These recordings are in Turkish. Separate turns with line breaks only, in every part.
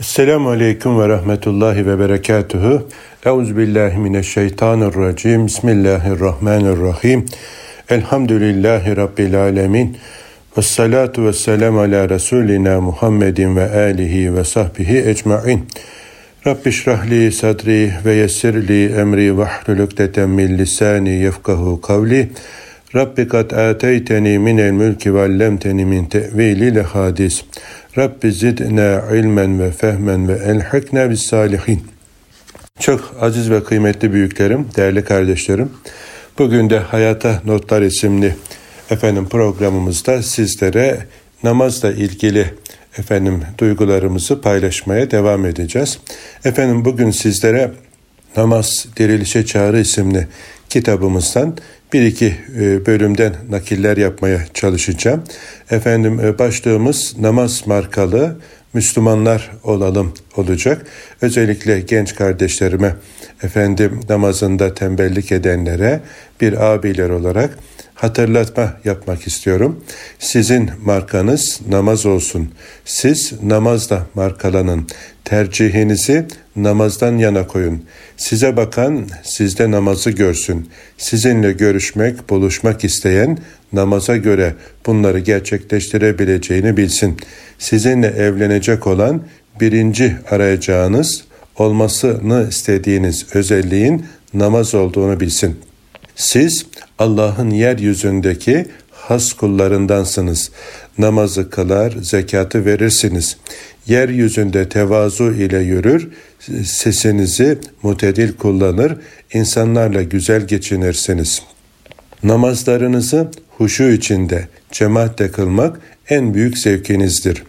Esselamu Aleyküm ve Rahmetullahi ve Berekatuhu. Euzubillahimineşşeytanirracim. Bismillahirrahmanirrahim. Elhamdülillahi Rabbil Alemin. Ve salatu ve selam ala Resulina Muhammedin ve alihi ve sahbihi ecma'in. Rabbi şrahli sadri ve yessirli emri ve hlulukdeten min lisani yefkahu kavli. Rabbi kat ateyteni minel mülki ve allemteni min te'vili hadis. Rabbi zidna ilmen ve fehmen ve elhikna bis salihin. Çok aziz ve kıymetli büyüklerim, değerli kardeşlerim. Bugün de Hayata Notlar isimli efendim programımızda sizlere namazla ilgili efendim duygularımızı paylaşmaya devam edeceğiz. Efendim bugün sizlere Namaz Dirilişe Çağrı isimli kitabımızdan bir iki e, bölümden nakiller yapmaya çalışacağım. Efendim e, başlığımız namaz markalı Müslümanlar olalım olacak. Özellikle genç kardeşlerime efendim namazında tembellik edenlere bir abiler olarak hatırlatma yapmak istiyorum. Sizin markanız namaz olsun. Siz namazla markalanın. Tercihinizi namazdan yana koyun. Size bakan sizde namazı görsün. Sizinle görüşmek, buluşmak isteyen namaza göre bunları gerçekleştirebileceğini bilsin. Sizinle evlenecek olan birinci arayacağınız, olmasını istediğiniz özelliğin namaz olduğunu bilsin. Siz Allah'ın yeryüzündeki has kullarındansınız. Namazı kılar, zekatı verirsiniz. Yeryüzünde tevazu ile yürür, sesinizi mutedil kullanır, insanlarla güzel geçinirsiniz. Namazlarınızı huşu içinde, cemaatle kılmak en büyük zevkinizdir.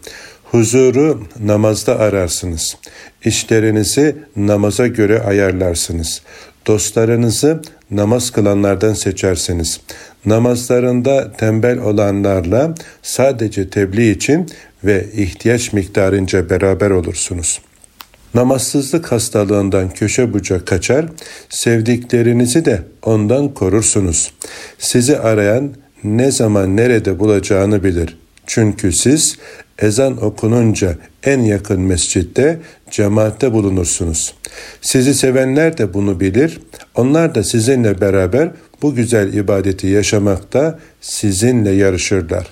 Huzuru namazda ararsınız. İşlerinizi namaza göre ayarlarsınız. Dostlarınızı namaz kılanlardan seçersiniz. Namazlarında tembel olanlarla sadece tebliğ için ve ihtiyaç miktarınca beraber olursunuz. Namazsızlık hastalığından köşe bucak kaçar, sevdiklerinizi de ondan korursunuz. Sizi arayan ne zaman nerede bulacağını bilir. Çünkü siz ezan okununca en yakın mescitte cemaatte bulunursunuz. Sizi sevenler de bunu bilir. Onlar da sizinle beraber bu güzel ibadeti yaşamakta sizinle yarışırlar.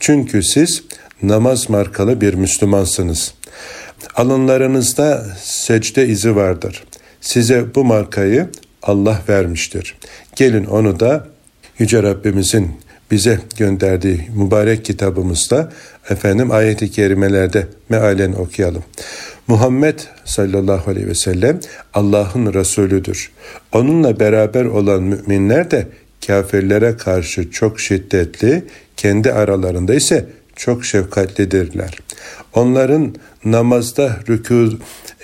Çünkü siz namaz markalı bir Müslümansınız. Alınlarınızda secde izi vardır. Size bu markayı Allah vermiştir. Gelin onu da Yüce Rabbimizin bize gönderdiği mübarek kitabımızda efendim ayeti kerimelerde mealen okuyalım. Muhammed sallallahu aleyhi ve sellem Allah'ın Resulüdür. Onunla beraber olan müminler de kafirlere karşı çok şiddetli, kendi aralarında ise çok şefkatlidirler. Onların namazda rükû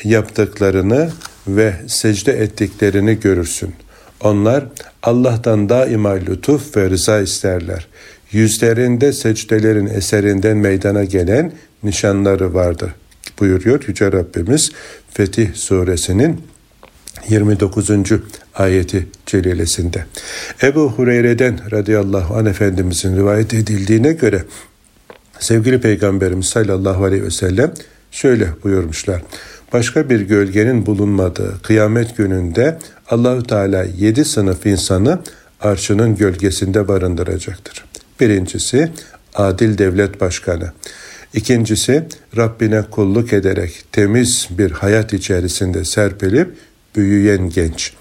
yaptıklarını ve secde ettiklerini görürsün. Onlar Allah'tan daima lütuf ve rıza isterler. Yüzlerinde secdelerin eserinden meydana gelen nişanları vardır buyuruyor Yüce Rabbimiz Fetih suresinin 29. ayeti celilesinde. Ebu Hureyre'den radıyallahu anh Efendimizin rivayet edildiğine göre sevgili Peygamberimiz sallallahu aleyhi ve sellem şöyle buyurmuşlar. Başka bir gölgenin bulunmadığı kıyamet gününde Allahü Teala yedi sınıf insanı arşının gölgesinde barındıracaktır. Birincisi adil devlet başkanı. İkincisi Rabbine kulluk ederek temiz bir hayat içerisinde serpilip büyüyen genç.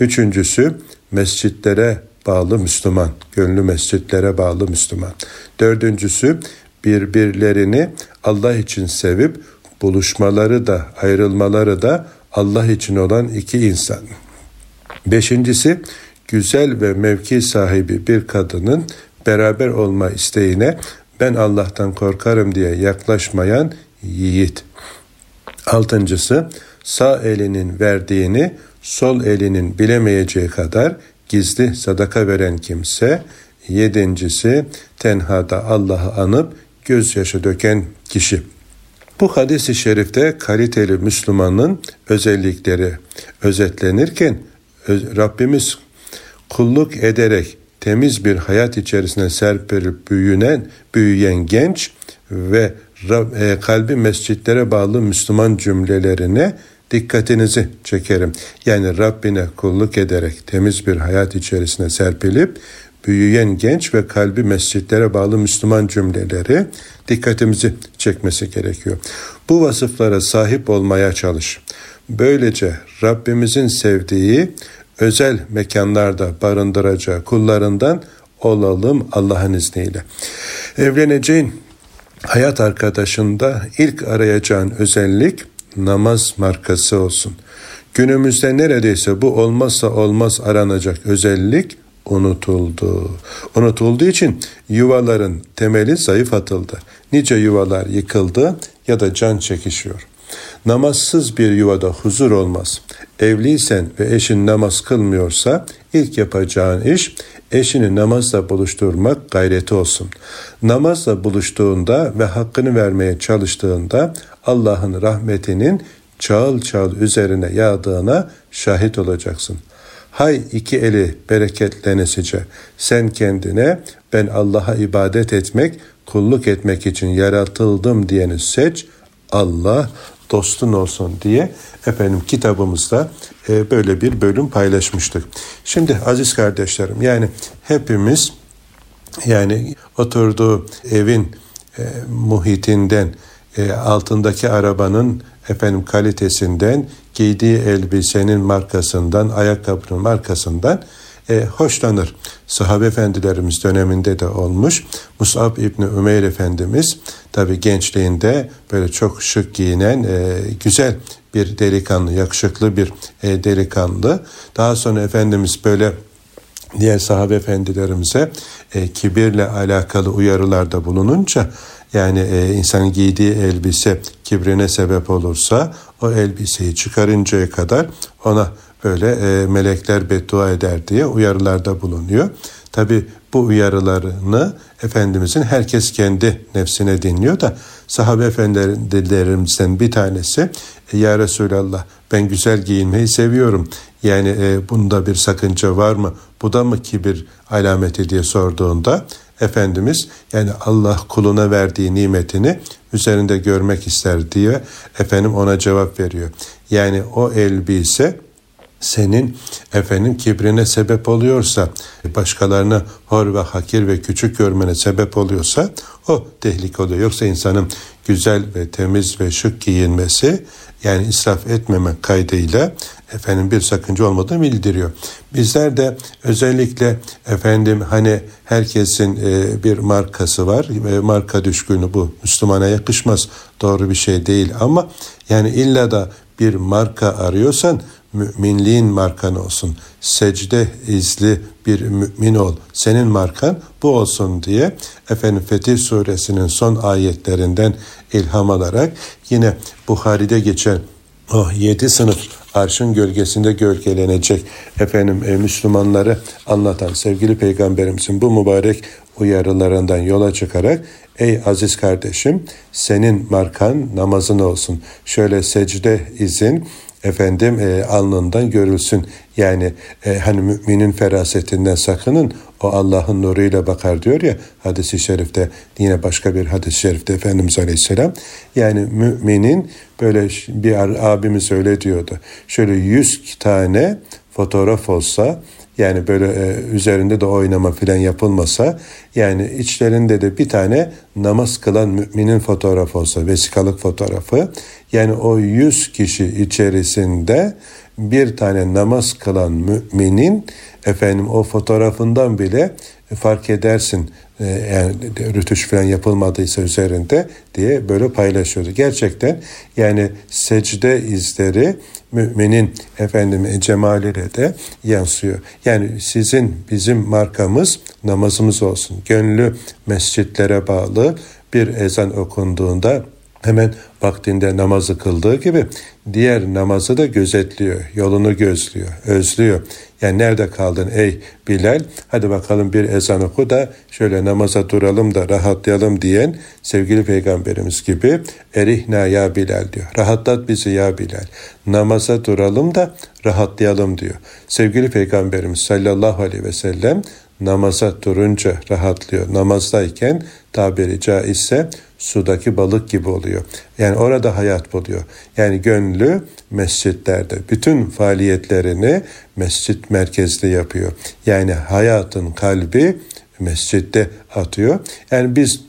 Üçüncüsü mescitlere bağlı Müslüman, gönlü mescitlere bağlı Müslüman. Dördüncüsü birbirlerini Allah için sevip buluşmaları da ayrılmaları da Allah için olan iki insan. Beşincisi güzel ve mevki sahibi bir kadının beraber olma isteğine ben Allah'tan korkarım diye yaklaşmayan yiğit. Altıncısı sağ elinin verdiğini sol elinin bilemeyeceği kadar gizli sadaka veren kimse. Yedincisi tenhada Allah'ı anıp gözyaşı döken kişi. Bu hadis-i şerifte kaliteli Müslümanın özellikleri özetlenirken Rabbimiz kulluk ederek temiz bir hayat içerisinde serpilip büyünen, büyüyen genç ve e, kalbi mescitlere bağlı Müslüman cümlelerine dikkatinizi çekerim. Yani Rabbine kulluk ederek temiz bir hayat içerisine serpilip büyüyen genç ve kalbi mescitlere bağlı Müslüman cümleleri dikkatimizi çekmesi gerekiyor. Bu vasıflara sahip olmaya çalış. Böylece Rabbimizin sevdiği özel mekanlarda barındıracağı kullarından olalım Allah'ın izniyle. Evleneceğin hayat arkadaşında ilk arayacağın özellik namaz markası olsun. Günümüzde neredeyse bu olmazsa olmaz aranacak özellik unutuldu. Unutulduğu için yuvaların temeli zayıf atıldı. Nice yuvalar yıkıldı ya da can çekişiyor. Namazsız bir yuvada huzur olmaz. Evliysen ve eşin namaz kılmıyorsa ilk yapacağın iş eşini namazla buluşturmak gayreti olsun. Namazla buluştuğunda ve hakkını vermeye çalıştığında Allah'ın rahmetinin çağıl çağıl üzerine yağdığına şahit olacaksın. Hay iki eli bereketlenesice sen kendine ben Allah'a ibadet etmek, kulluk etmek için yaratıldım diyeni seç. Allah dostun olsun diye efendim kitabımızda e, böyle bir bölüm paylaşmıştık. Şimdi aziz kardeşlerim yani hepimiz yani oturduğu evin e, muhitinden e, altındaki arabanın efendim kalitesinden giydiği elbisenin markasından ayakkabının markasından e, hoşlanır. Sahabe efendilerimiz döneminde de olmuş. Musab İbni Ümeyr Efendimiz tabi gençliğinde böyle çok şık giyinen e, güzel bir delikanlı, yakışıklı bir e, delikanlı. Daha sonra Efendimiz böyle diğer sahabe efendilerimize e, kibirle alakalı uyarılarda bulununca yani e, insanın giydiği elbise kibrine sebep olursa o elbiseyi çıkarıncaya kadar ona böyle e, melekler beddua eder diye uyarılarda bulunuyor. Tabi bu uyarılarını Efendimizin herkes kendi nefsine dinliyor da sahabe efendilerimizden bir tanesi e, Ya Resulallah ben güzel giyinmeyi seviyorum. Yani e, bunda bir sakınca var mı? Bu da mı kibir alameti diye sorduğunda Efendimiz yani Allah kuluna verdiği nimetini üzerinde görmek ister diye efendim ona cevap veriyor. Yani o elbise senin efendim kibrine sebep oluyorsa, başkalarına hor ve hakir ve küçük görmene sebep oluyorsa o tehlike oluyor. Yoksa insanın güzel ve temiz ve şık giyinmesi yani israf etmeme kaydıyla efendim bir sakınca olmadığını bildiriyor. Bizler de özellikle efendim hani herkesin e, bir markası var. Ve marka düşkünü bu. Müslümana yakışmaz. Doğru bir şey değil ama yani illa da bir marka arıyorsan müminliğin markan olsun. Secde izli bir mümin ol. Senin markan bu olsun diye efendim Fetih suresinin son ayetlerinden ilham alarak yine Buhari'de geçen o yedi sınıf arşın gölgesinde gölgelenecek efendim e, Müslümanları anlatan sevgili peygamberimizin bu mübarek uyarılarından yola çıkarak ey aziz kardeşim senin markan namazın olsun. Şöyle secde izin efendim e, alnından görülsün. Yani e, hani müminin ferasetinden sakının o Allah'ın nuruyla bakar diyor ya hadisi şerifte yine başka bir hadis-i şerifte Efendimiz Aleyhisselam yani müminin böyle bir abimiz öyle diyordu. Şöyle yüz tane fotoğraf olsa yani böyle e, üzerinde de oynama filan yapılmasa yani içlerinde de bir tane namaz kılan müminin fotoğrafı olsa vesikalık fotoğrafı yani o yüz kişi içerisinde bir tane namaz kılan müminin efendim o fotoğrafından bile fark edersin e, yani rütüş falan yapılmadıysa üzerinde diye böyle paylaşıyordu. Gerçekten yani secde izleri müminin efendim cemaliyle de yansıyor. Yani sizin bizim markamız namazımız olsun. Gönlü mescitlere bağlı bir ezan okunduğunda hemen vaktinde namazı kıldığı gibi diğer namazı da gözetliyor, yolunu gözlüyor, özlüyor. Yani nerede kaldın ey Bilal? Hadi bakalım bir ezan oku da şöyle namaza duralım da rahatlayalım diyen sevgili peygamberimiz gibi erihna ya Bilal diyor. Rahatlat bizi ya Bilal. Namaza duralım da rahatlayalım diyor. Sevgili peygamberimiz sallallahu aleyhi ve sellem namaza durunca rahatlıyor. Namazdayken tabiri caizse sudaki balık gibi oluyor. Yani orada hayat buluyor. Yani gönlü mescitlerde. Bütün faaliyetlerini mescit merkezli yapıyor. Yani hayatın kalbi mescitte atıyor. Yani biz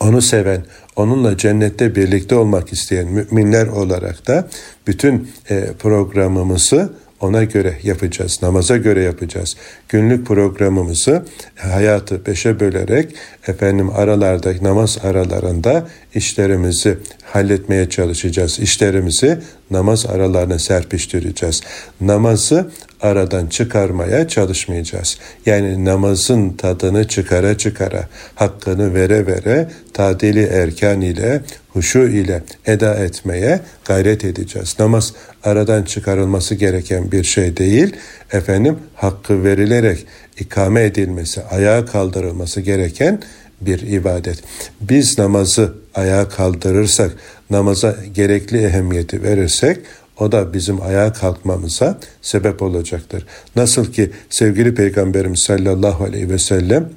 onu seven, onunla cennette birlikte olmak isteyen müminler olarak da bütün e, programımızı ona göre yapacağız, namaza göre yapacağız. Günlük programımızı hayatı beşe bölerek efendim aralarda namaz aralarında işlerimizi halletmeye çalışacağız. İşlerimizi namaz aralarına serpiştireceğiz. Namazı aradan çıkarmaya çalışmayacağız. Yani namazın tadını çıkara çıkara, hakkını vere vere, tadili erkan ile, huşu ile eda etmeye gayret edeceğiz. Namaz aradan çıkarılması gereken bir şey değil. Efendim hakkı verilerek ikame edilmesi, ayağa kaldırılması gereken bir ibadet. Biz namazı ayağa kaldırırsak, namaza gerekli ehemmiyeti verirsek o da bizim ayağa kalkmamıza sebep olacaktır. Nasıl ki sevgili Peygamberimiz sallallahu aleyhi ve sellem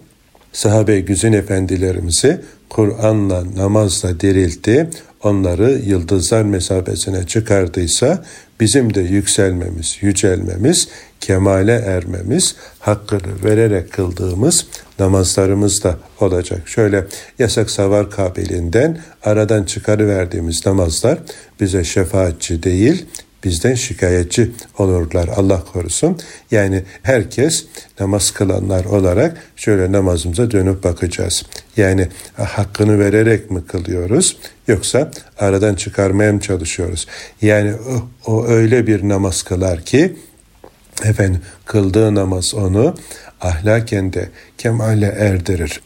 sahabe güzin efendilerimizi Kur'an'la namazla diriltti, onları yıldızlar mesabesine çıkardıysa bizim de yükselmemiz, yücelmemiz, kemale ermemiz, hakkını vererek kıldığımız namazlarımız da olacak. Şöyle yasak savar kabilinden aradan çıkarıverdiğimiz namazlar bize şefaatçi değil, bizden şikayetçi olurlar Allah korusun. Yani herkes namaz kılanlar olarak şöyle namazımıza dönüp bakacağız. Yani hakkını vererek mi kılıyoruz yoksa aradan çıkarmaya mı çalışıyoruz? Yani o, o öyle bir namaz kılar ki efendim kıldığı namaz onu ahlaken de kemale erdirir.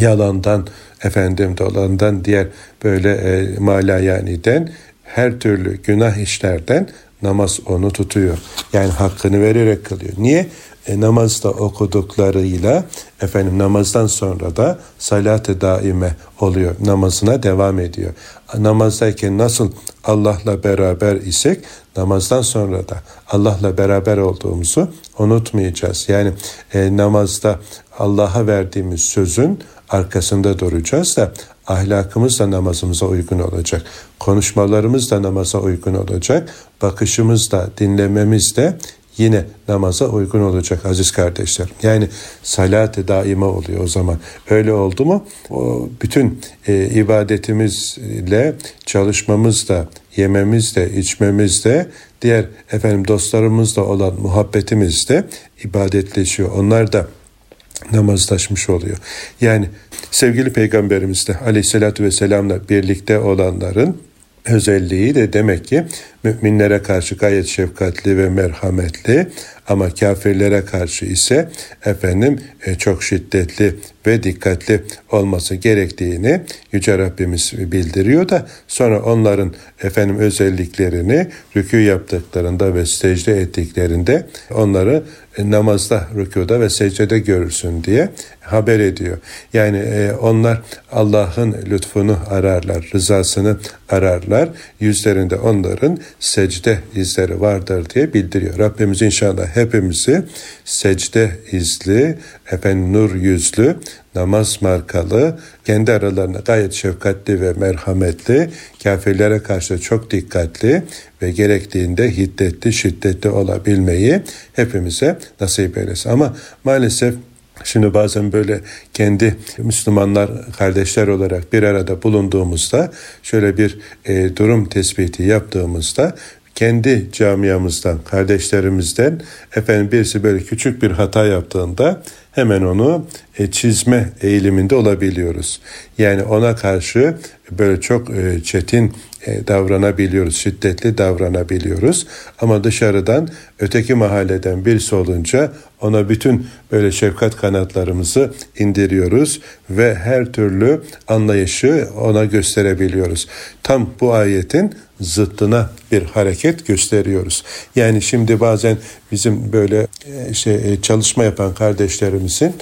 Yalandan efendim dolandan diğer böyle e, malayaniden her türlü günah işlerden namaz onu tutuyor. Yani hakkını vererek kılıyor. Niye? E, namazda okuduklarıyla efendim namazdan sonra da salat-ı daime oluyor. Namazına devam ediyor. Namazdayken nasıl Allah'la beraber isek namazdan sonra da Allah'la beraber olduğumuzu unutmayacağız. Yani e, namazda Allah'a verdiğimiz sözün arkasında duracağız da ahlakımız da namazımıza uygun olacak. Konuşmalarımız da namaza uygun olacak. Bakışımız da dinlememiz de yine namaza uygun olacak aziz kardeşler. Yani salat-ı daima oluyor o zaman. Öyle oldu mu o bütün e, ibadetimizle çalışmamız da yememiz de içmemiz de diğer efendim dostlarımızla olan muhabbetimiz de ibadetleşiyor. Onlar da namazlaşmış oluyor. Yani sevgili peygamberimiz de aleyhissalatü vesselamla birlikte olanların özelliği de demek ki müminlere karşı gayet şefkatli ve merhametli ama kafirlere karşı ise efendim e, çok şiddetli ve dikkatli olması gerektiğini Yüce Rabbimiz bildiriyor da sonra onların efendim özelliklerini rükû yaptıklarında ve secde ettiklerinde onları e, namazda, rükuda ve secdede görürsün diye haber ediyor. Yani e, onlar Allah'ın lütfunu ararlar, rızasını ararlar. Yüzlerinde onların secde izleri vardır diye bildiriyor. Rabbimiz inşallah hepimizi secde izli, efendim nur yüzlü, namaz markalı, kendi aralarında gayet şefkatli ve merhametli, kafirlere karşı çok dikkatli ve gerektiğinde hiddetli, şiddetli olabilmeyi hepimize nasip eylesin. Ama maalesef Şimdi bazen böyle kendi Müslümanlar kardeşler olarak bir arada bulunduğumuzda şöyle bir e, durum tespiti yaptığımızda kendi camiamızdan, kardeşlerimizden efendim birisi böyle küçük bir hata yaptığında hemen onu e, çizme eğiliminde olabiliyoruz. Yani ona karşı böyle çok e, çetin davranabiliyoruz, şiddetli davranabiliyoruz. Ama dışarıdan öteki mahalleden birisi olunca ona bütün böyle şefkat kanatlarımızı indiriyoruz ve her türlü anlayışı ona gösterebiliyoruz. Tam bu ayetin zıttına bir hareket gösteriyoruz. Yani şimdi bazen bizim böyle şey çalışma yapan kardeşlerimizin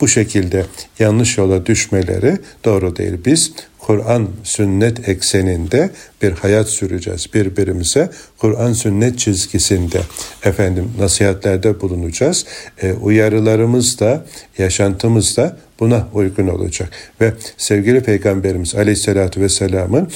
bu şekilde yanlış yola düşmeleri doğru değil. Biz Kur'an sünnet ekseninde bir hayat süreceğiz. Birbirimize Kur'an sünnet çizgisinde efendim nasihatlerde bulunacağız. E, uyarılarımız da yaşantımız da buna uygun olacak. Ve sevgili Peygamberimiz Aleyhisselatü Vesselam'ın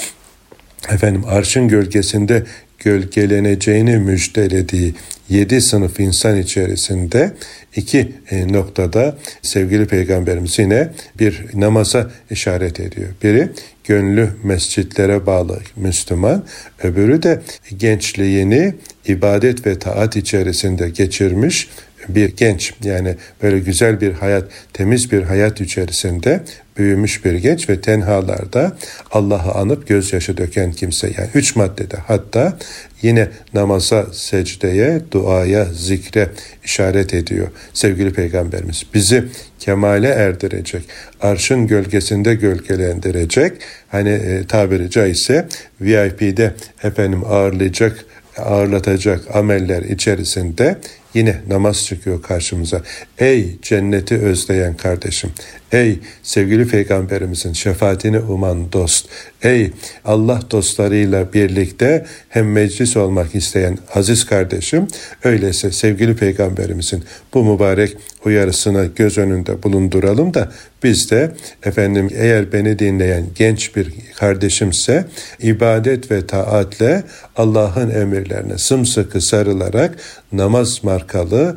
efendim arşın gölgesinde gölgeleneceğini müjdelediği yedi sınıf insan içerisinde iki e, noktada sevgili peygamberimiz yine bir namaza işaret ediyor. Biri gönlü mescitlere bağlı Müslüman, öbürü de gençliğini ibadet ve taat içerisinde geçirmiş bir genç yani böyle güzel bir hayat, temiz bir hayat içerisinde büyümüş bir genç ve tenhalarda Allah'ı anıp gözyaşı döken kimse. Yani üç maddede hatta yine namaza, secdeye, duaya, zikre işaret ediyor sevgili peygamberimiz. Bizi kemale erdirecek, arşın gölgesinde gölgelendirecek, hani e, tabiri caizse VIP'de efendim ağırlayacak, ağırlatacak ameller içerisinde Yine namaz çıkıyor karşımıza. Ey cenneti özleyen kardeşim, ey sevgili peygamberimizin şefaatini uman dost, ey Allah dostlarıyla birlikte hem meclis olmak isteyen aziz kardeşim, öyleyse sevgili peygamberimizin bu mübarek uyarısına göz önünde bulunduralım da biz de efendim eğer beni dinleyen genç bir kardeşimse ibadet ve taatle Allah'ın emirlerine sımsıkı sarılarak namaz markalı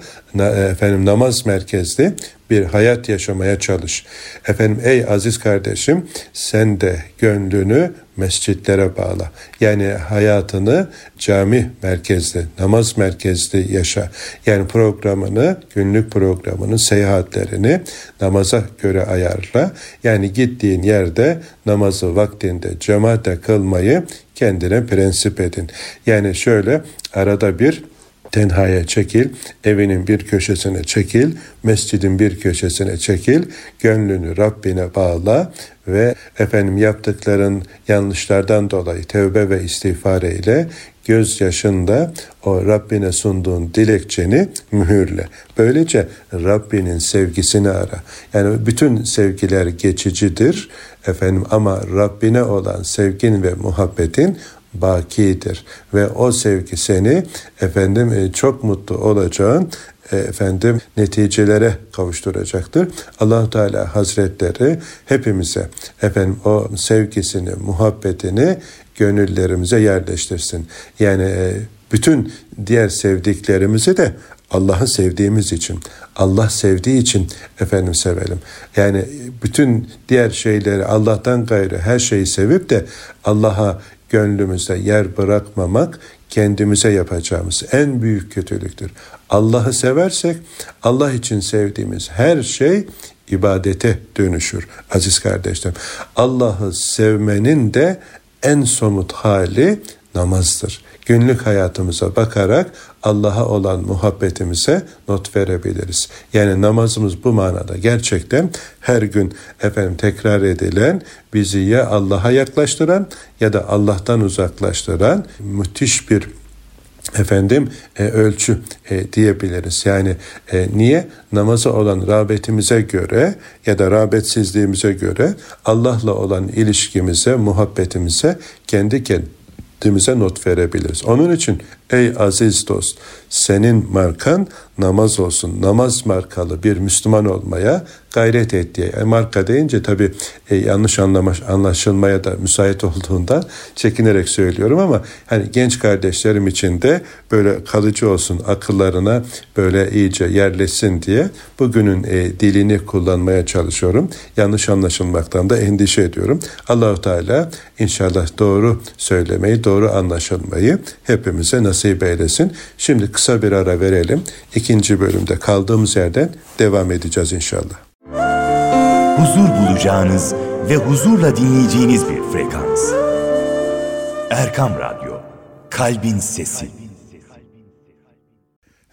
efendim namaz merkezli bir hayat yaşamaya çalış. Efendim ey aziz kardeşim sen de gönlünü mescitlere bağla. Yani hayatını cami merkezli, namaz merkezli yaşa. Yani programını, günlük programını, seyahatlerini namaza göre ayarla. Yani gittiğin yerde namazı vaktinde cemaate kılmayı kendine prensip edin. Yani şöyle arada bir tenhaya çekil, evinin bir köşesine çekil, mescidin bir köşesine çekil, gönlünü Rabbine bağla ve efendim yaptıkların yanlışlardan dolayı tevbe ve istiğfar ile gözyaşında o Rabbine sunduğun dilekçeni mühürle. Böylece Rabbinin sevgisini ara. Yani bütün sevgiler geçicidir efendim ama Rabbine olan sevgin ve muhabbetin bakidir ve o sevgi seni efendim e, çok mutlu olacağın e, efendim neticelere kavuşturacaktır. Allah Teala Hazretleri hepimize efendim o sevgisini, muhabbetini gönüllerimize yerleştirsin. Yani e, bütün diğer sevdiklerimizi de Allah'ı sevdiğimiz için, Allah sevdiği için efendim sevelim. Yani bütün diğer şeyleri Allah'tan gayrı her şeyi sevip de Allah'a gönlümüzde yer bırakmamak kendimize yapacağımız en büyük kötülüktür. Allah'ı seversek Allah için sevdiğimiz her şey ibadete dönüşür aziz kardeşlerim. Allah'ı sevmenin de en somut hali namazdır günlük hayatımıza bakarak Allah'a olan muhabbetimize not verebiliriz. Yani namazımız bu manada gerçekten her gün efendim tekrar edilen bizi ya Allah'a yaklaştıran ya da Allah'tan uzaklaştıran müthiş bir efendim e, ölçü e, diyebiliriz. Yani e, niye namaza olan rağbetimize göre ya da rağbetsizliğimize göre Allah'la olan ilişkimize, muhabbetimize kendi kendimize kendimize not verebiliriz. Onun için ey aziz dost senin markan namaz olsun. Namaz markalı bir Müslüman olmaya gayret et. E, marka deyince tabi e, yanlış anlamış, anlaşılmaya da müsait olduğunda çekinerek söylüyorum ama hani genç kardeşlerim için de böyle kalıcı olsun akıllarına böyle iyice yerleşsin diye bugünün e, dilini kullanmaya çalışıyorum. Yanlış anlaşılmaktan da endişe ediyorum. Allahu Teala inşallah doğru söylemeyi, doğru anlaşılmayı hepimize nasip eylesin. Şimdi kısa bir ara verelim. İkinci bölümde kaldığımız yerden devam edeceğiz inşallah.
Huzur bulacağınız ve huzurla dinleyeceğiniz bir frekans. Erkam Radyo, Kalbin Sesi.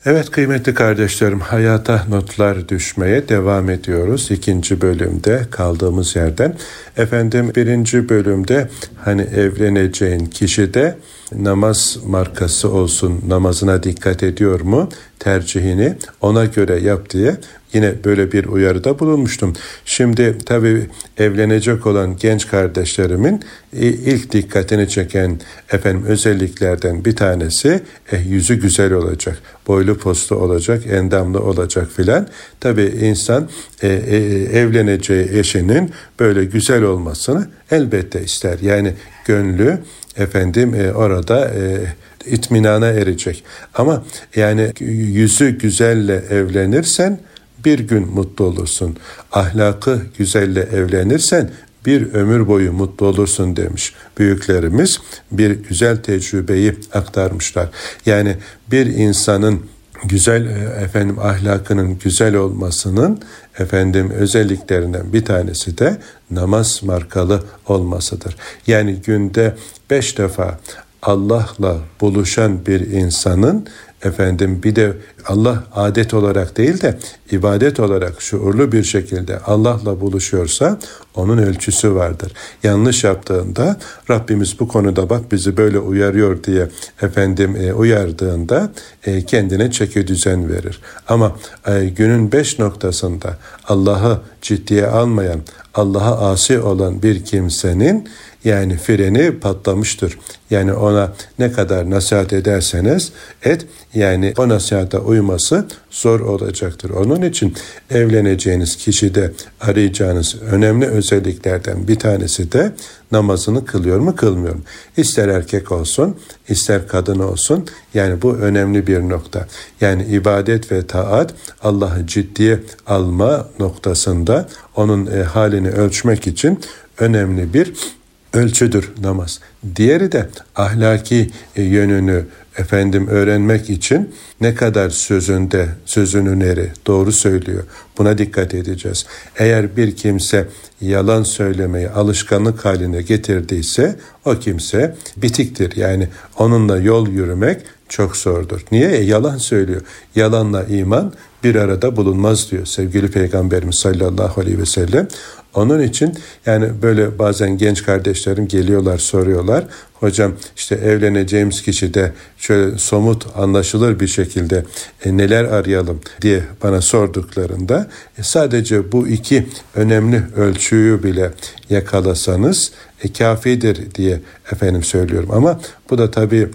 Evet kıymetli kardeşlerim hayata notlar düşmeye devam ediyoruz. ikinci bölümde kaldığımız yerden. Efendim birinci bölümde hani evleneceğin kişi de namaz markası olsun, namazına dikkat ediyor mu? tercihini ona göre yap diye yine böyle bir uyarıda bulunmuştum. Şimdi tabii evlenecek olan genç kardeşlerimin ilk dikkatini çeken efendim özelliklerden bir tanesi eh, yüzü güzel olacak, boylu postu olacak, endamlı olacak filan. Tabii insan e, e, evleneceği eşinin böyle güzel olmasını elbette ister. Yani gönlü efendim e, orada e, itminana erecek. Ama yani yüzü güzelle evlenirsen bir gün mutlu olursun. Ahlakı güzelle evlenirsen bir ömür boyu mutlu olursun demiş büyüklerimiz. Bir güzel tecrübeyi aktarmışlar. Yani bir insanın güzel e, efendim ahlakının güzel olmasının efendim özelliklerinden bir tanesi de namaz markalı olmasıdır. Yani günde beş defa Allah'la buluşan bir insanın efendim bir de Allah adet olarak değil de ibadet olarak şuurlu bir şekilde Allah'la buluşuyorsa onun ölçüsü vardır. Yanlış yaptığında Rabbimiz bu konuda bak bizi böyle uyarıyor diye efendim e, uyardığında e, kendine çeki düzen verir. Ama e, günün beş noktasında Allah'ı ciddiye almayan, Allah'a asi olan bir kimsenin yani freni patlamıştır. Yani ona ne kadar nasihat ederseniz et yani o nasihata uyması zor olacaktır. Onun için evleneceğiniz kişide arayacağınız önemli özelliklerden bir tanesi de namazını kılıyor mu kılmıyor mu? İster erkek olsun ister kadın olsun yani bu önemli bir nokta. Yani ibadet ve taat Allah'ı ciddiye alma noktasında onun e, halini ölçmek için önemli bir ölçüdür namaz. Diğeri de ahlaki e, yönünü efendim öğrenmek için ne kadar sözünde sözünün eri doğru söylüyor. Buna dikkat edeceğiz. Eğer bir kimse yalan söylemeyi alışkanlık haline getirdiyse o kimse bitiktir. Yani onunla yol yürümek çok zordur. Niye? E, yalan söylüyor. Yalanla iman bir arada bulunmaz diyor sevgili Peygamberimiz sallallahu aleyhi ve sellem. Onun için yani böyle bazen genç kardeşlerim geliyorlar soruyorlar. Hocam işte evleneceğimiz kişi de şöyle somut anlaşılır bir şekilde e, neler arayalım diye bana sorduklarında e, sadece bu iki önemli ölçüyü bile yakalasanız e, kafidir diye efendim söylüyorum. Ama bu da tabii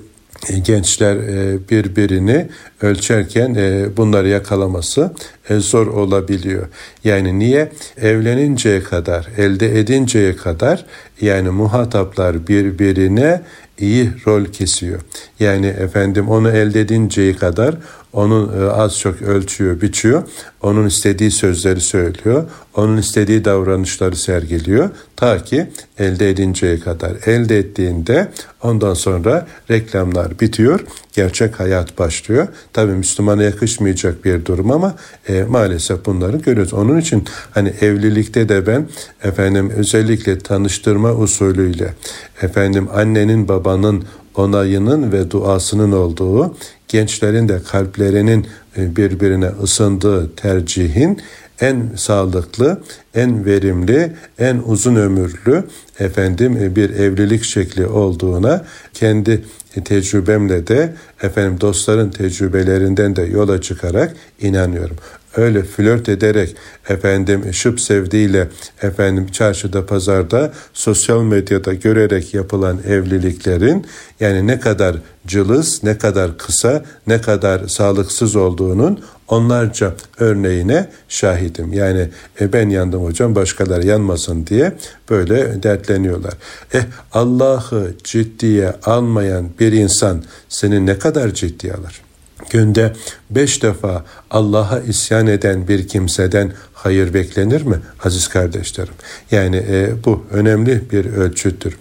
gençler e, birbirini ölçerken e, bunları yakalaması zor olabiliyor. Yani niye? Evleninceye kadar, elde edinceye kadar yani muhataplar birbirine iyi rol kesiyor. Yani efendim onu elde edinceye kadar onun e, az çok ölçüyor, biçiyor. Onun istediği sözleri söylüyor. Onun istediği davranışları sergiliyor. Ta ki elde edinceye kadar. Elde ettiğinde ondan sonra reklamlar bitiyor. Gerçek hayat başlıyor. Tabi Müslümana yakışmayacak bir durum ama e, maalesef bunları görüyoruz. Onun için hani evlilikte de ben efendim özellikle tanıştırma usulüyle efendim annenin babanın onayının ve duasının olduğu, gençlerin de kalplerinin e, birbirine ısındığı tercihin en sağlıklı, en verimli, en uzun ömürlü efendim e, bir evlilik şekli olduğuna kendi tecrübemle de efendim dostların tecrübelerinden de yola çıkarak inanıyorum öyle flört ederek efendim şıp sevdiğiyle efendim çarşıda pazarda sosyal medyada görerek yapılan evliliklerin yani ne kadar cılız, ne kadar kısa, ne kadar sağlıksız olduğunun onlarca örneğine şahidim. Yani e, ben yandım hocam başkaları yanmasın diye böyle dertleniyorlar. Eh Allah'ı ciddiye almayan bir insan seni ne kadar ciddiye alır? Günde beş defa Allah'a isyan eden bir kimseden hayır beklenir mi aziz kardeşlerim? Yani e, bu önemli bir ölçüttür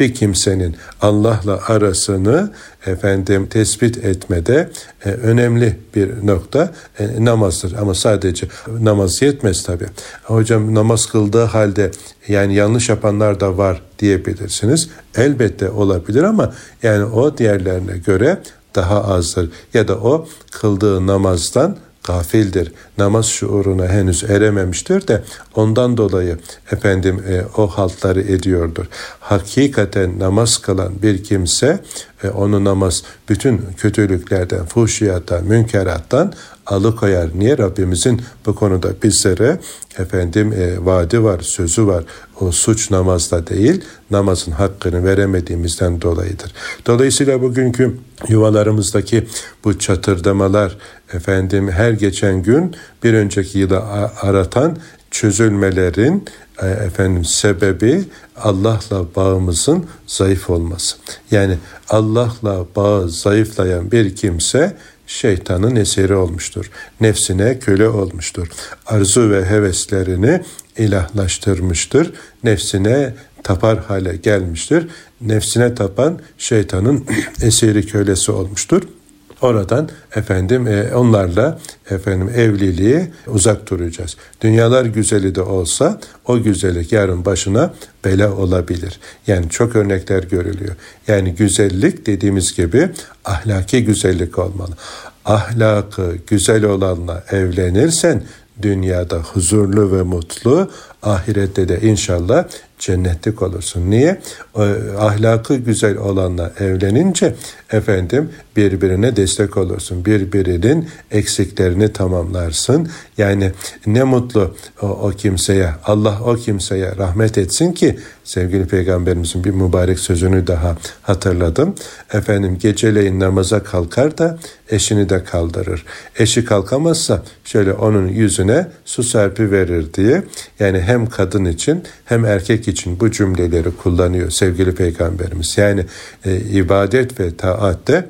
bir kimsenin Allah'la arasını efendim tespit etmede e, önemli bir nokta e, namazdır. Ama sadece namaz yetmez tabi. Hocam namaz kıldığı halde yani yanlış yapanlar da var diyebilirsiniz. Elbette olabilir ama yani o diğerlerine göre daha azdır. Ya da o kıldığı namazdan gafildir. Namaz şuuruna henüz erememiştir de ondan dolayı efendim e, o haltları ediyordur. Hakikaten namaz kılan bir kimse e, onu namaz bütün kötülüklerden, fuhşiyattan, münkerattan alıkoyar. Niye? Rabbimizin bu konuda bizlere efendim e, vaadi var, sözü var. O suç namazda değil, namazın hakkını veremediğimizden dolayıdır. Dolayısıyla bugünkü yuvalarımızdaki bu çatırdamalar efendim her geçen gün bir önceki yılı aratan çözülmelerin e, efendim sebebi Allah'la bağımızın zayıf olması. Yani Allah'la bağı zayıflayan bir kimse şeytanın eseri olmuştur. Nefsine köle olmuştur. Arzu ve heveslerini ilahlaştırmıştır. Nefsine tapar hale gelmiştir. Nefsine tapan şeytanın eseri kölesi olmuştur. Oradan efendim e, onlarla efendim evliliği uzak duracağız. Dünyalar güzeli de olsa o güzellik yarın başına bela olabilir. Yani çok örnekler görülüyor. Yani güzellik dediğimiz gibi ahlaki güzellik olmalı. Ahlakı güzel olanla evlenirsen dünyada huzurlu ve mutlu, ahirette de inşallah cennetlik olursun. Niye? O, ahlakı güzel olanla evlenince efendim birbirine destek olursun. Birbirinin eksiklerini tamamlarsın. Yani ne mutlu o, o kimseye, Allah o kimseye rahmet etsin ki sevgili peygamberimizin bir mübarek sözünü daha hatırladım. Efendim geceleyin namaza kalkar da eşini de kaldırır. Eşi kalkamazsa şöyle onun yüzüne su serpi verir diye. Yani hem kadın için hem erkek için bu cümleleri kullanıyor sevgili peygamberimiz. Yani e, ibadet ve taatte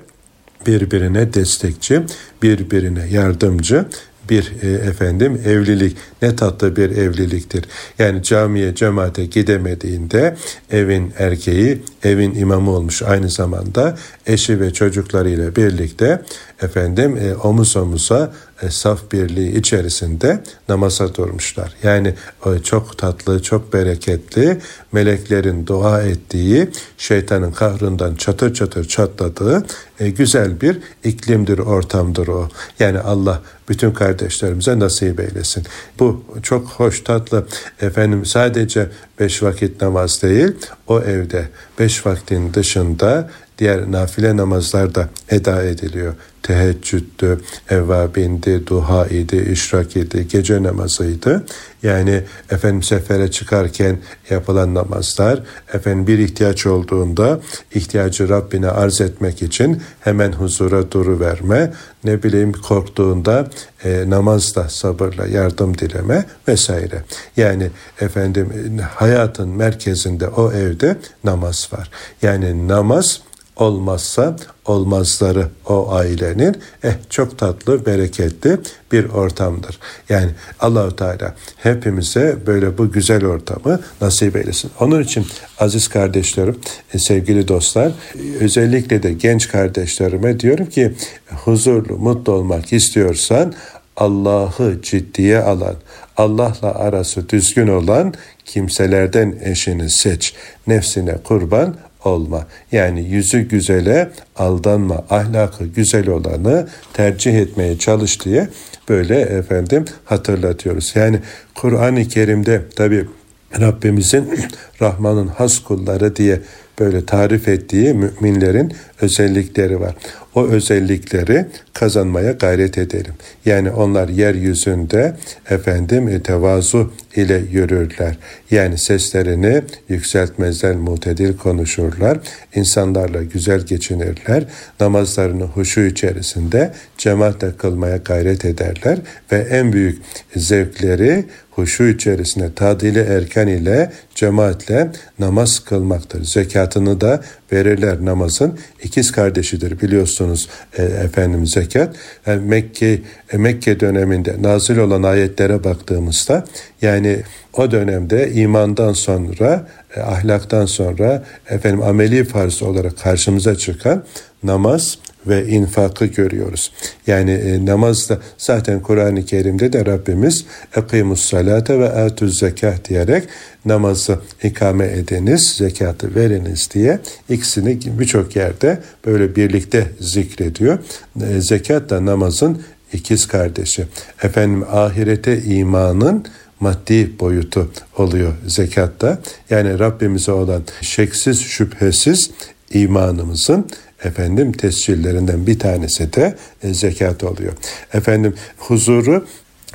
birbirine destekçi, birbirine yardımcı bir e, efendim evlilik ne tatlı bir evliliktir. Yani camiye cemaate gidemediğinde evin erkeği evin imamı olmuş aynı zamanda eşi ve çocuklarıyla birlikte efendim e, omuz omuza saf birliği içerisinde namaza durmuşlar. Yani e, çok tatlı, çok bereketli, meleklerin dua ettiği, şeytanın kahrından çatır çatır çatladığı e, güzel bir iklimdir, ortamdır o. Yani Allah bütün kardeşlerimize nasip eylesin. Bu çok hoş, tatlı. Efendim sadece beş vakit namaz değil, o evde beş vaktin dışında diğer nafile namazlar da eda ediliyor teheccüddü, evvabindi, duha idi, işrak idi, gece namazıydı. Yani efendim sefere çıkarken yapılan namazlar, efendim bir ihtiyaç olduğunda ihtiyacı Rabbine arz etmek için hemen huzura duru verme, ne bileyim korktuğunda e, namazla sabırla yardım dileme vesaire. Yani efendim hayatın merkezinde o evde namaz var. Yani namaz olmazsa olmazları o ailenin eh çok tatlı, bereketli bir ortamdır. Yani Allahu Teala hepimize böyle bu güzel ortamı nasip eylesin. Onun için aziz kardeşlerim, e, sevgili dostlar, özellikle de genç kardeşlerime diyorum ki huzurlu, mutlu olmak istiyorsan Allah'ı ciddiye alan, Allah'la arası düzgün olan kimselerden eşini seç. Nefsine kurban olma. Yani yüzü güzele aldanma, ahlakı güzel olanı tercih etmeye çalış diye böyle efendim hatırlatıyoruz. Yani Kur'an-ı Kerim'de tabi Rabbimizin Rahman'ın has kulları diye böyle tarif ettiği müminlerin özellikleri var. O özellikleri kazanmaya gayret edelim. Yani onlar yeryüzünde efendim tevazu ile yürürler. Yani seslerini yükseltmezler, mutedil konuşurlar. İnsanlarla güzel geçinirler. Namazlarını huşu içerisinde cemaatle kılmaya gayret ederler ve en büyük zevkleri huşu içerisinde tadili erken ile cemaatle namaz kılmaktır. Zekatını da verirler namazın. ikiz kardeşidir biliyorsunuz e, efendim zekat. E, Mekke e, Mekke döneminde nazil olan ayetlere baktığımızda yani o dönemde imandan sonra e, ahlaktan sonra efendim ameli farz olarak karşımıza çıkan namaz ve infakı görüyoruz. Yani e, namazda zaten Kur'an-ı Kerim'de de Rabbimiz ekimus salate ve atuz zekat diyerek namazı ikame ediniz, zekatı veriniz diye ikisini birçok yerde böyle birlikte zikrediyor. E, zekat da namazın ikiz kardeşi. Efendim ahirete imanın maddi boyutu oluyor zekatta. Yani Rabbimize olan şeksiz şüphesiz imanımızın efendim tescillerinden bir tanesi de e, zekat oluyor. Efendim huzuru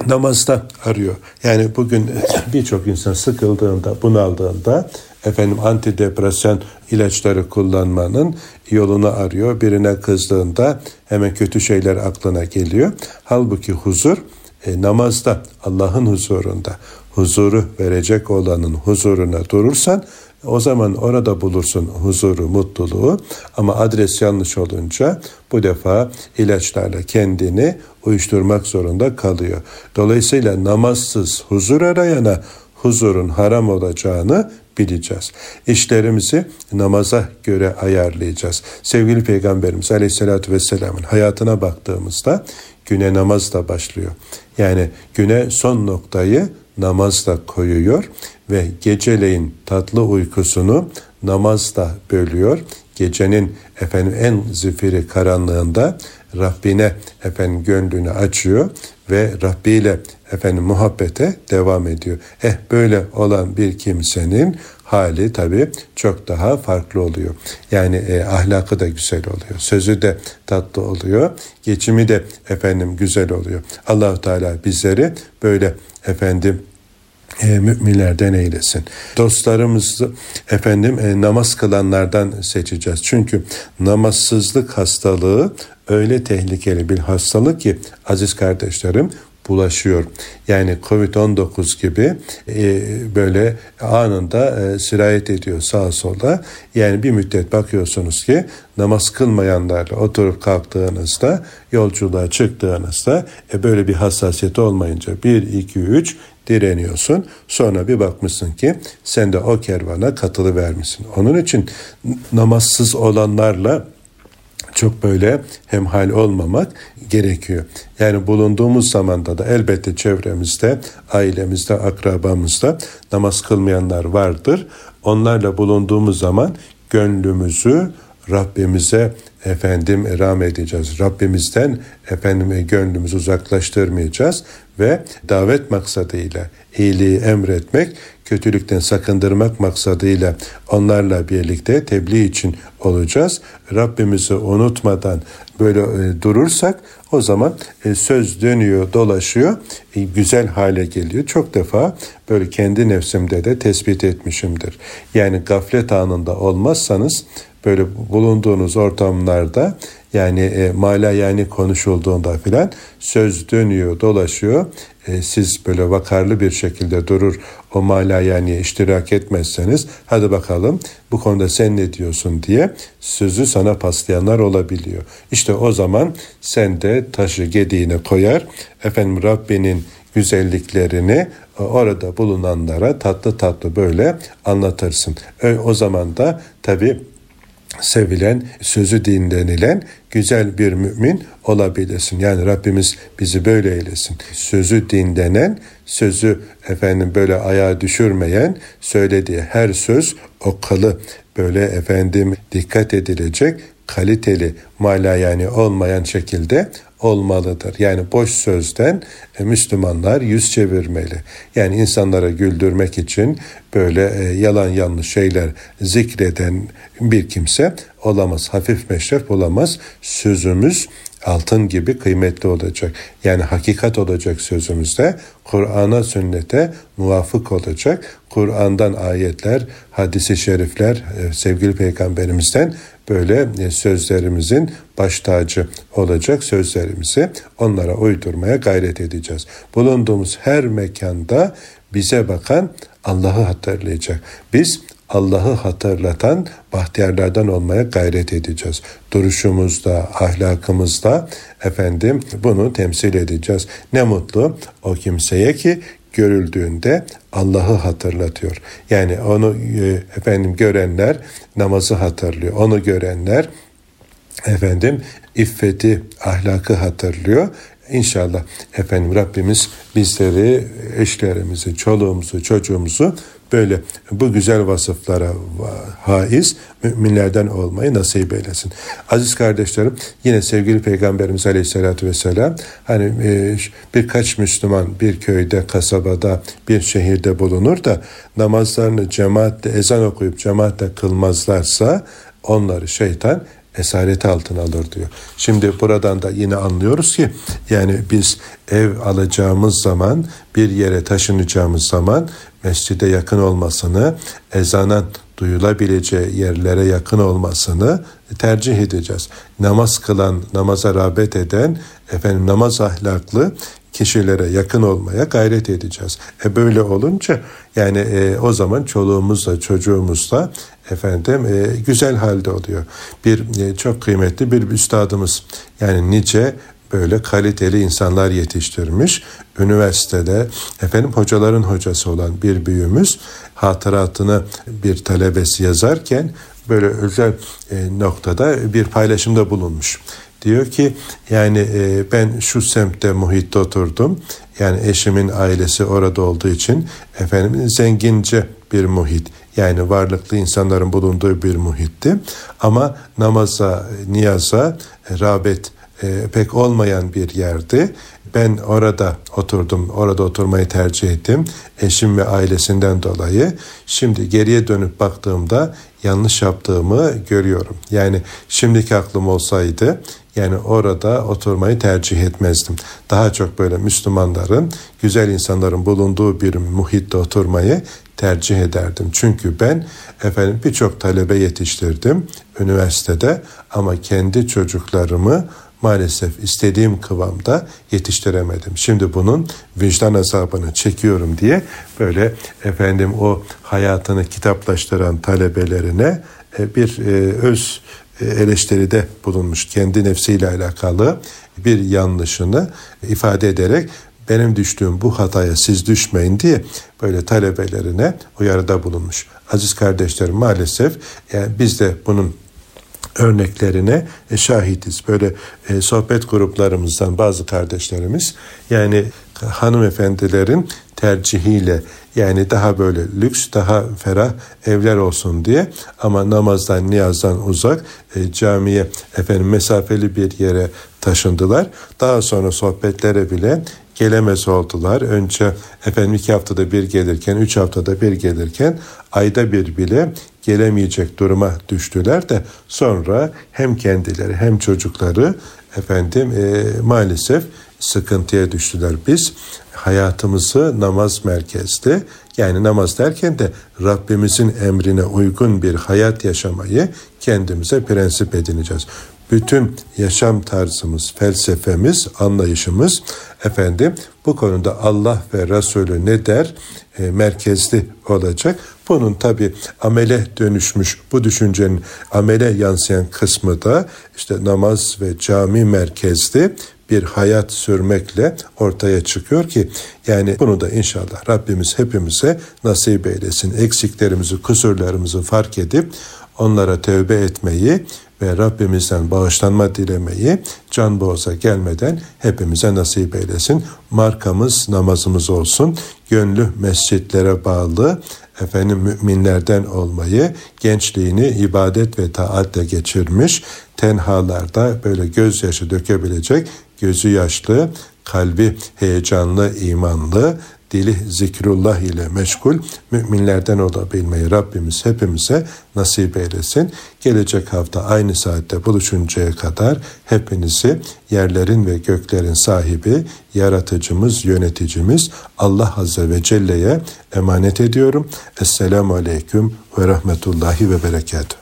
namazda arıyor. Yani bugün birçok insan sıkıldığında, bunaldığında efendim antidepresan ilaçları kullanmanın yolunu arıyor. Birine kızdığında hemen kötü şeyler aklına geliyor. Halbuki huzur e, namazda, Allah'ın huzurunda, huzuru verecek olanın huzuruna durursan o zaman orada bulursun huzuru, mutluluğu ama adres yanlış olunca bu defa ilaçlarla kendini uyuşturmak zorunda kalıyor. Dolayısıyla namazsız huzur arayana huzurun haram olacağını bileceğiz. İşlerimizi namaza göre ayarlayacağız. Sevgili Peygamberimiz Aleyhisselatü Vesselam'ın hayatına baktığımızda güne namazla başlıyor. Yani güne son noktayı namazla koyuyor ve geceleyin tatlı uykusunu namazla bölüyor. Gecenin efendim en zifiri karanlığında Rabbine efendim gönlünü açıyor ve Rabbi ile efendim muhabbete devam ediyor. Eh böyle olan bir kimsenin hali tabii çok daha farklı oluyor. Yani e, ahlakı da güzel oluyor. Sözü de tatlı oluyor. Geçimi de efendim güzel oluyor. Allahu Teala bizleri böyle efendim e, müminlerden eylesin. Dostlarımızı efendim e, namaz kılanlardan seçeceğiz. Çünkü namazsızlık hastalığı öyle tehlikeli bir hastalık ki aziz kardeşlerim bulaşıyor. Yani Covid-19 gibi e, böyle anında e, sirayet ediyor sağa sola. Yani bir müddet bakıyorsunuz ki namaz kılmayanlarla oturup kalktığınızda, yolculuğa çıktığınızda e, böyle bir hassasiyet olmayınca 1, 2, 3 direniyorsun. Sonra bir bakmışsın ki sen de o kervana katılı vermişsin. Onun için namazsız olanlarla çok böyle hemhal olmamak gerekiyor. Yani bulunduğumuz zamanda da elbette çevremizde, ailemizde, akrabamızda namaz kılmayanlar vardır. Onlarla bulunduğumuz zaman gönlümüzü Rabbimize efendim ram edeceğiz. Rabbimizden efendim gönlümüzü uzaklaştırmayacağız ve davet maksadıyla iyiliği emretmek, kötülükten sakındırmak maksadıyla onlarla birlikte tebliğ için olacağız. Rabbimizi unutmadan böyle e, durursak o zaman e, söz dönüyor, dolaşıyor, e, güzel hale geliyor. Çok defa böyle kendi nefsimde de tespit etmişimdir. Yani gaflet anında olmazsanız böyle bulunduğunuz ortamlarda yani e, mala yani konuşulduğunda filan söz dönüyor, dolaşıyor. E, siz böyle vakarlı bir şekilde durur o mala yani iştirak etmezseniz hadi bakalım bu konuda sen ne diyorsun diye sözü sana paslayanlar olabiliyor. İşte o zaman sen de taşı gediğine koyar efendim Rabbinin güzelliklerini e, orada bulunanlara tatlı tatlı böyle anlatırsın. O zaman da tabii sevilen, sözü dinlenilen güzel bir mümin olabilirsin. Yani Rabbimiz bizi böyle eylesin. Sözü dinlenen, sözü efendim böyle ayağa düşürmeyen, söylediği her söz okalı, böyle efendim dikkat edilecek, kaliteli, mala yani olmayan şekilde olmalıdır. Yani boş sözden e, Müslümanlar yüz çevirmeli. Yani insanlara güldürmek için böyle e, yalan yanlış şeyler zikreden bir kimse olamaz. Hafif meşref olamaz. Sözümüz altın gibi kıymetli olacak. Yani hakikat olacak sözümüzde. Kur'an'a, sünnete muvafık olacak. Kur'an'dan ayetler, hadisi şerifler e, sevgili peygamberimizden böyle e, sözlerimizin baş tacı olacak sözlerimizi onlara uydurmaya gayret edeceğiz. Bulunduğumuz her mekanda bize bakan Allah'ı hatırlayacak. Biz Allah'ı hatırlatan bahtiyarlardan olmaya gayret edeceğiz. Duruşumuzda, ahlakımızda efendim bunu temsil edeceğiz. Ne mutlu o kimseye ki görüldüğünde Allah'ı hatırlatıyor. Yani onu e, efendim görenler namazı hatırlıyor. Onu görenler efendim iffeti, ahlakı hatırlıyor. İnşallah efendim Rabbimiz bizleri, eşlerimizi, çoluğumuzu, çocuğumuzu böyle bu güzel vasıflara haiz müminlerden olmayı nasip eylesin. Aziz kardeşlerim yine sevgili Peygamberimiz Aleyhisselatü Vesselam hani e, birkaç Müslüman bir köyde, kasabada, bir şehirde bulunur da namazlarını cemaatle ezan okuyup cemaatle kılmazlarsa onları şeytan esareti altına alır diyor. Şimdi buradan da yine anlıyoruz ki yani biz ev alacağımız zaman bir yere taşınacağımız zaman mescide yakın olmasını, ezanın duyulabileceği yerlere yakın olmasını tercih edeceğiz. Namaz kılan, namaza rağbet eden, efendim namaz ahlaklı kişilere yakın olmaya gayret edeceğiz. E böyle olunca yani e, o zaman çoluğumuzla çocuğumuzla efendim e, güzel halde oluyor. Bir e, çok kıymetli bir üstadımız yani nice böyle kaliteli insanlar yetiştirmiş. Üniversitede efendim hocaların hocası olan bir büyüğümüz hatıratını bir talebesi yazarken böyle özel e, noktada bir paylaşımda bulunmuş. Diyor ki yani e, ben şu semtte muhitte oturdum. Yani eşimin ailesi orada olduğu için efendim zengince bir muhit. Yani varlıklı insanların bulunduğu bir muhitti. Ama namaza, niyaza, rağbet e, pek olmayan bir yerdi. Ben orada oturdum, orada oturmayı tercih ettim. Eşim ve ailesinden dolayı. Şimdi geriye dönüp baktığımda yanlış yaptığımı görüyorum. Yani şimdiki aklım olsaydı yani orada oturmayı tercih etmezdim. Daha çok böyle Müslümanların, güzel insanların bulunduğu bir muhitte oturmayı tercih ederdim. Çünkü ben efendim birçok talebe yetiştirdim üniversitede ama kendi çocuklarımı maalesef istediğim kıvamda yetiştiremedim. Şimdi bunun vicdan azabını çekiyorum diye böyle efendim o hayatını kitaplaştıran talebelerine e, bir e, öz e, eleştiride bulunmuş kendi nefsiyle alakalı bir yanlışını ifade ederek benim düştüğüm bu hataya siz düşmeyin diye böyle talebelerine uyarıda bulunmuş. Aziz kardeşlerim maalesef yani biz de bunun örneklerine e, şahitiz. Böyle e, sohbet gruplarımızdan bazı kardeşlerimiz yani hanımefendilerin tercihiyle yani daha böyle lüks, daha ferah evler olsun diye ama namazdan, niyazdan uzak e, camiye efendim mesafeli bir yere taşındılar. Daha sonra sohbetlere bile gelemez oldular. Önce efendim iki haftada bir gelirken, üç haftada bir gelirken ayda bir bile gelemeyecek duruma düştüler de sonra hem kendileri hem çocukları efendim e, maalesef sıkıntıya düştüler. Biz hayatımızı namaz merkezli yani namaz derken de Rabbimizin emrine uygun bir hayat yaşamayı kendimize prensip edineceğiz bütün yaşam tarzımız, felsefemiz, anlayışımız efendim bu konuda Allah ve Resulü ne der e, merkezli olacak. Bunun tabi amele dönüşmüş bu düşüncenin amele yansıyan kısmı da işte namaz ve cami merkezli bir hayat sürmekle ortaya çıkıyor ki yani bunu da inşallah Rabbimiz hepimize nasip eylesin. Eksiklerimizi, kusurlarımızı fark edip onlara tövbe etmeyi ve Rabbimizden bağışlanma dilemeyi can boğaza gelmeden hepimize nasip eylesin. Markamız namazımız olsun. Gönlü mescitlere bağlı efendim müminlerden olmayı, gençliğini ibadet ve taatle geçirmiş, tenhalarda böyle gözyaşı dökebilecek, gözü yaşlı, kalbi heyecanlı, imanlı, dili zikrullah ile meşgul müminlerden olabilmeyi Rabbimiz hepimize nasip eylesin. Gelecek hafta aynı saatte buluşuncaya kadar hepinizi yerlerin ve göklerin sahibi, yaratıcımız, yöneticimiz Allah Azze ve Celle'ye emanet ediyorum. Esselamu Aleyküm ve Rahmetullahi ve Berekatuhu.